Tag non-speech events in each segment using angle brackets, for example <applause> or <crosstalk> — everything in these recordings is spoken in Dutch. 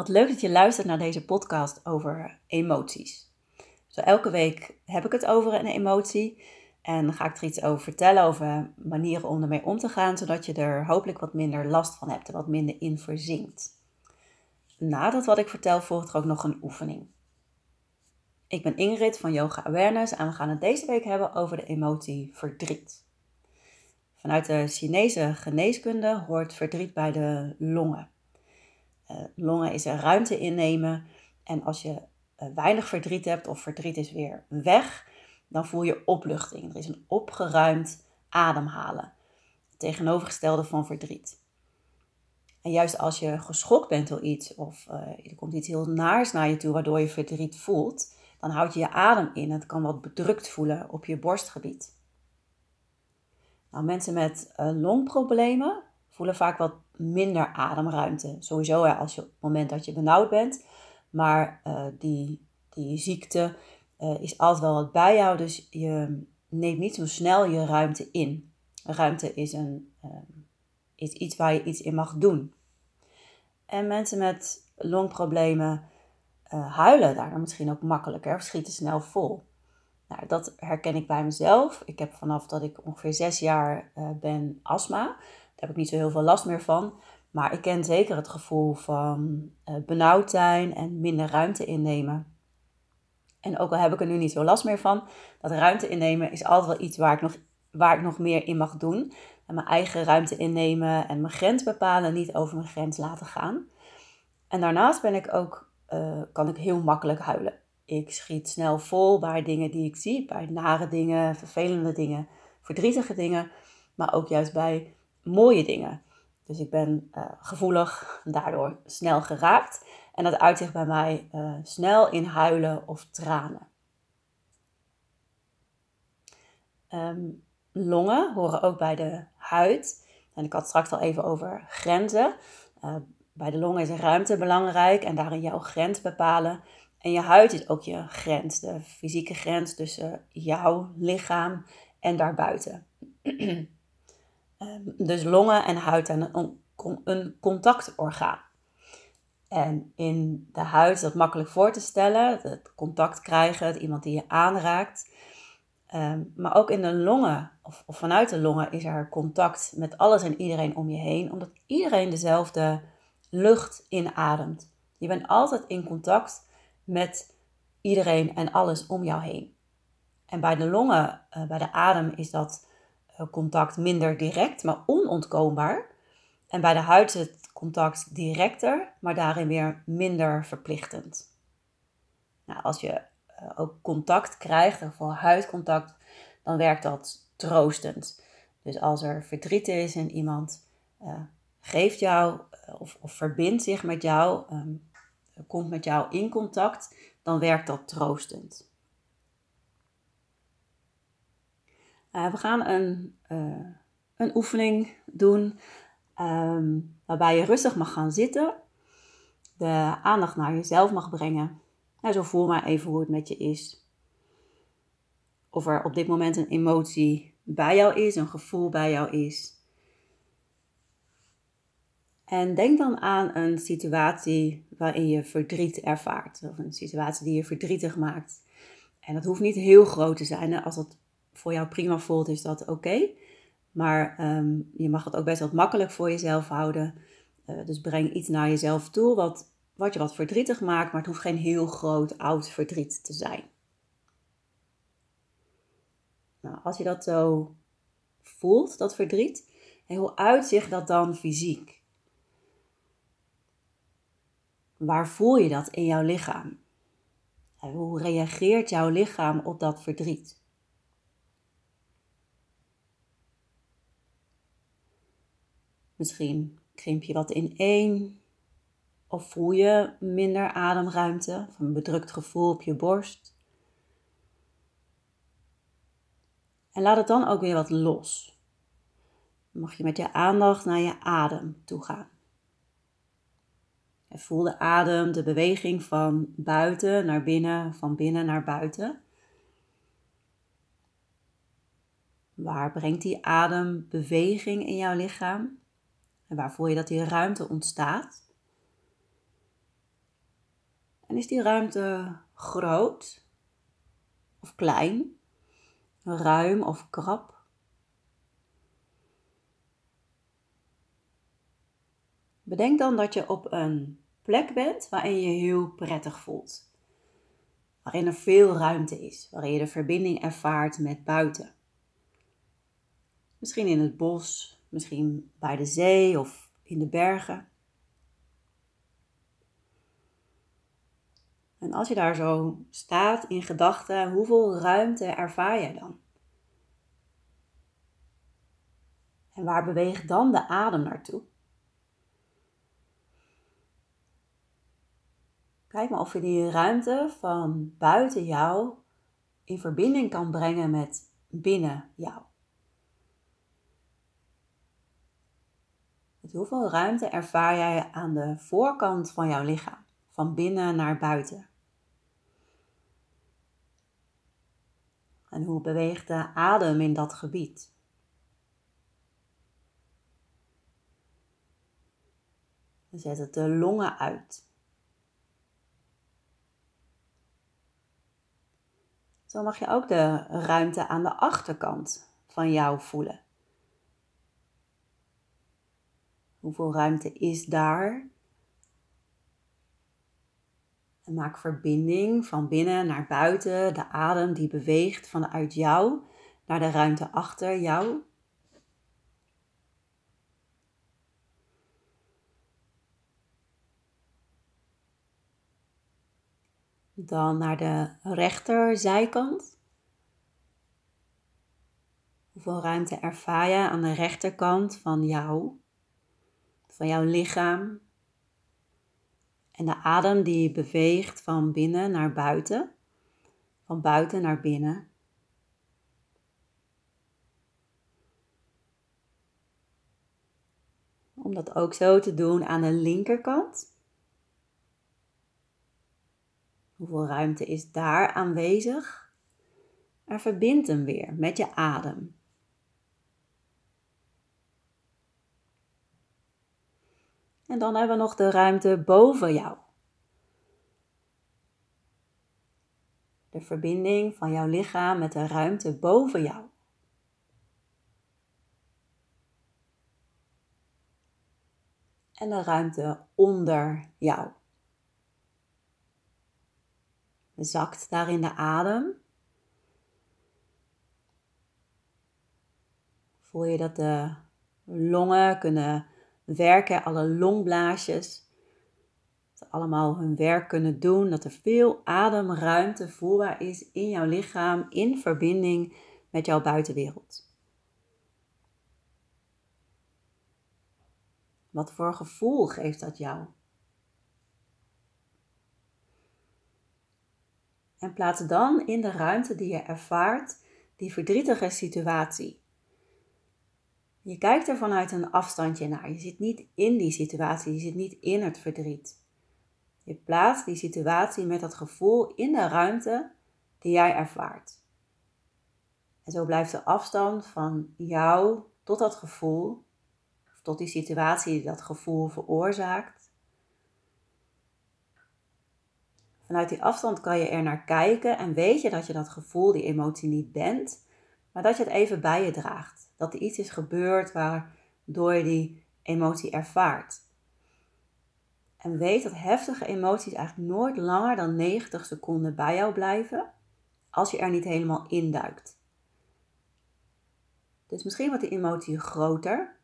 Wat leuk dat je luistert naar deze podcast over emoties. Zo elke week heb ik het over een emotie en ga ik er iets over vertellen, over manieren om ermee om te gaan, zodat je er hopelijk wat minder last van hebt en wat minder in verzinkt. Nadat wat ik vertel volgt er ook nog een oefening. Ik ben Ingrid van Yoga Awareness en we gaan het deze week hebben over de emotie verdriet. Vanuit de Chinese geneeskunde hoort verdriet bij de longen. Uh, longen is er ruimte innemen en als je uh, weinig verdriet hebt of verdriet is weer weg, dan voel je opluchting. Er is een opgeruimd ademhalen. tegenovergestelde van verdriet. En juist als je geschokt bent door iets of uh, er komt iets heel naars naar je toe waardoor je verdriet voelt, dan houd je je adem in. Het kan wat bedrukt voelen op je borstgebied. Nou, mensen met longproblemen voelen vaak wat minder ademruimte. Sowieso als je, op het moment dat je benauwd bent. Maar uh, die, die ziekte uh, is altijd wel wat bij jou. Dus je neemt niet zo snel je ruimte in. Ruimte is, een, is iets waar je iets in mag doen. En mensen met longproblemen huilen daar misschien ook makkelijker of schieten snel vol. Nou, dat herken ik bij mezelf. Ik heb vanaf dat ik ongeveer zes jaar ben astma. Heb ik niet zo heel veel last meer van. Maar ik ken zeker het gevoel van uh, benauwd zijn en minder ruimte innemen. En ook al heb ik er nu niet zo last meer van, dat ruimte innemen is altijd wel iets waar ik nog, waar ik nog meer in mag doen. En mijn eigen ruimte innemen en mijn grens bepalen, niet over mijn grens laten gaan. En daarnaast ben ik ook, uh, kan ik heel makkelijk huilen. Ik schiet snel vol bij dingen die ik zie, bij nare dingen, vervelende dingen, verdrietige dingen, maar ook juist bij mooie dingen. Dus ik ben uh, gevoelig, daardoor snel geraakt. En dat uitzicht bij mij uh, snel in huilen of tranen. Um, longen horen ook bij de huid. En ik had straks al even over grenzen. Uh, bij de longen is ruimte belangrijk en daarin jouw grens bepalen. En je huid is ook je grens, de fysieke grens tussen jouw lichaam en daarbuiten. <clears throat> Ehm, dus longen en huid zijn een, contactorgaan. En in de huid is dat makkelijk voor te stellen, het contact krijgen, het iemand die je aanraakt. Um, maar ook in de longen, of, of, vanuit de longen, is er contact met alles en iedereen om je heen, omdat iedereen dezelfde lucht inademt. Je bent altijd in contact met iedereen en alles om jou heen. En bij de longen, uh, bij de adem, is dat contact minder direct, maar onontkoombaar. En bij de huid is het contact directer, maar daarin weer minder verplichtend. Nou, als je uh, ook contact krijgt, of voor huidcontact, dan werkt dat troostend. Dus als er verdriet is en iemand geeft jou of, of, verbindt zich met jou, um, komt met jou in contact, dan werkt dat troostend. Uh, we gaan een, uh, een oefening doen um, waarbij je rustig mag gaan zitten, de aandacht naar jezelf mag brengen. En zo voel maar even hoe het met je is. Of er op dit moment een emotie bij jou is, een gevoel bij jou is. En denk dan aan een situatie waarin je verdriet ervaart. Of een situatie die je verdrietig maakt. En dat hoeft niet heel groot te zijn. Als dat voor jou prima voelt, is dat oké. Maar um, je mag het ook best wat makkelijk voor jezelf houden. Uh, dus breng iets naar jezelf toe wat, wat je wat verdrietig maakt. Maar het hoeft geen heel groot oud verdriet te zijn. Nou, als je dat zo voelt, dat verdriet, hoe uitzicht dat dan fysiek? Waar voel je dat in jouw lichaam? hoe reageert jouw lichaam op dat verdriet? Misschien krimp je wat ineen of voel je minder ademruimte een bedrukt gevoel op je borst. En laat het dan ook weer wat los. Dan mag je met je aandacht naar je adem toe gaan. En voel de adem, de beweging van buiten naar binnen, van binnen naar buiten. Waar brengt die adem beweging in jouw lichaam? En waar voel je dat die ruimte ontstaat? En is die ruimte groot of klein, ruim of krap? Bedenk dan dat je op een plek bent waarin je heel prettig voelt. Waarin er veel ruimte is, waarin je de verbinding ervaart met buiten. Misschien in het bos, misschien bij de zee of in de bergen. En als je daar zo staat in gedachten, hoeveel ruimte ervaar je dan? En waar beweegt dan de adem naartoe? Kijk maar of je die ruimte van buiten jou in verbinding kan brengen met binnen jou. Hoeveel ruimte ervaar jij aan de voorkant van jouw lichaam, van binnen naar buiten? En hoe beweegt de adem in dat gebied? Zet het de longen uit. Zo mag je ook de ruimte aan de achterkant van jou voelen. Hoeveel ruimte is daar? En maak verbinding van binnen naar buiten, de adem die beweegt vanuit jou naar de ruimte achter jou. Dan naar de rechterzijkant. Hoeveel ruimte ervaar je aan de rechterkant van jou, van jouw lichaam? En de adem die beweegt van binnen naar buiten, van buiten naar binnen. Om dat ook zo te doen aan de linkerkant. Hoeveel ruimte is daar aanwezig? Er verbindt hem weer met je adem. En dan hebben we nog de ruimte boven jou. De verbinding van jouw lichaam met de ruimte boven jou. En de ruimte onder jou. Zakt daarin de adem. Voel je dat de longen kunnen werken, alle longblaasjes. Dat allemaal hun werk kunnen doen, dat er veel ademruimte voelbaar is in jouw lichaam in verbinding met jouw buitenwereld. Wat voor gevoel geeft dat jou? En plaats dan in de ruimte die je ervaart die verdrietige situatie. Je kijkt er vanuit een afstandje naar. Je zit niet in die situatie, je zit niet in het verdriet. Je plaatst die situatie met dat gevoel in de ruimte die jij ervaart. En zo blijft de afstand van jou tot dat gevoel, of tot die situatie die dat gevoel veroorzaakt. Vanuit die afstand kan je er naar kijken en weet je dat je dat gevoel, die emotie niet bent, maar dat je het even bij je draagt dat er iets is gebeurd waardoor je die emotie ervaart. En weet dat heftige emoties eigenlijk nooit langer dan 90 seconden bij jou blijven als je er niet helemaal induikt. Dus misschien wordt die emotie groter.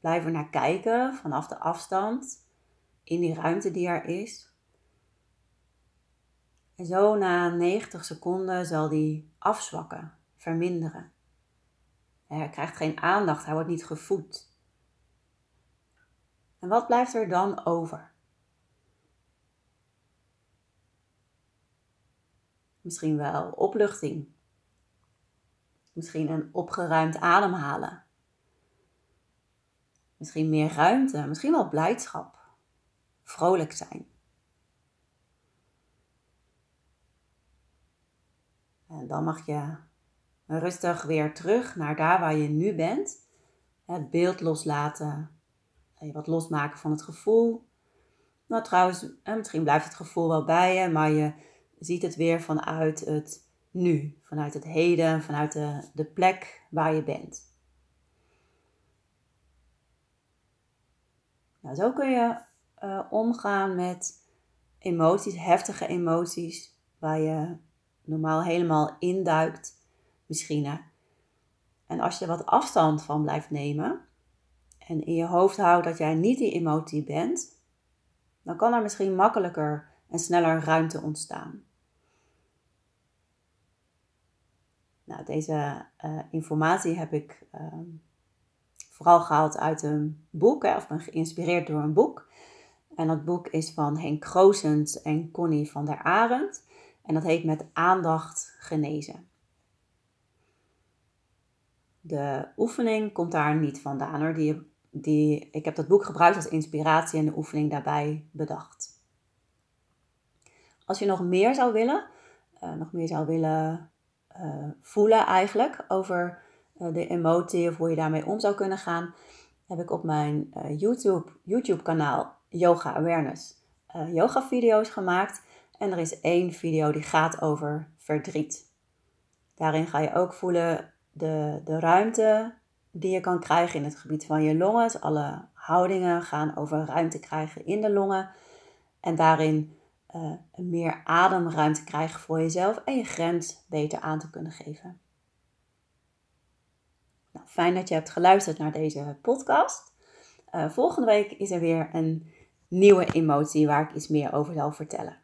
Blijf er naar kijken vanaf de afstand in die ruimte die er is. En zo na 90 seconden zal die afzwakken, verminderen. Hij krijgt geen aandacht, hij wordt niet gevoed. En wat blijft er dan over? Misschien wel opluchting. Misschien een opgeruimd ademhalen. Misschien meer ruimte, misschien wel blijdschap. Vrolijk zijn. En dan mag je rustig weer terug naar daar waar je nu bent. Het beeld loslaten. Wat losmaken van het gevoel. Nou trouwens, misschien blijft het gevoel wel bij je, maar je ziet het weer vanuit het nu, vanuit het heden, vanuit de, de plek waar je bent. Nou, zo kun je uh, omgaan met emoties, heftige emoties, waar je normaal helemaal induikt, misschien. En als je wat afstand van blijft nemen en in je hoofd houdt dat jij niet die emotie bent, dan kan er misschien makkelijker en sneller ruimte ontstaan. Nou, deze uh, informatie heb ik uh, vooral gehaald uit een boek, of ben geïnspireerd door een boek. En dat boek is van Henk Kroosens en Connie van der Arend. En dat heet Met aandacht genezen. De oefening komt daar niet vandaan hoor. Die, ik heb dat boek gebruikt als inspiratie en de oefening daarbij bedacht. Als je nog meer zou willen, uh, nog meer zou willen uh, voelen eigenlijk over uh, de emotie of hoe je daarmee om zou kunnen gaan, heb ik op mijn YouTube, YouTube kanaal Yoga Awareness yoga video's gemaakt. En er is één video die gaat over verdriet. Daarin ga je ook voelen de, de ruimte die je kan krijgen in het gebied van je longen. Dus alle houdingen gaan over ruimte krijgen in de longen. En daarin uh, meer ademruimte krijgen voor jezelf en je grens beter aan te kunnen geven. Nou, fijn dat je hebt geluisterd naar deze podcast. Uh, volgende week is er weer een nieuwe emotie waar ik iets meer over zal vertellen.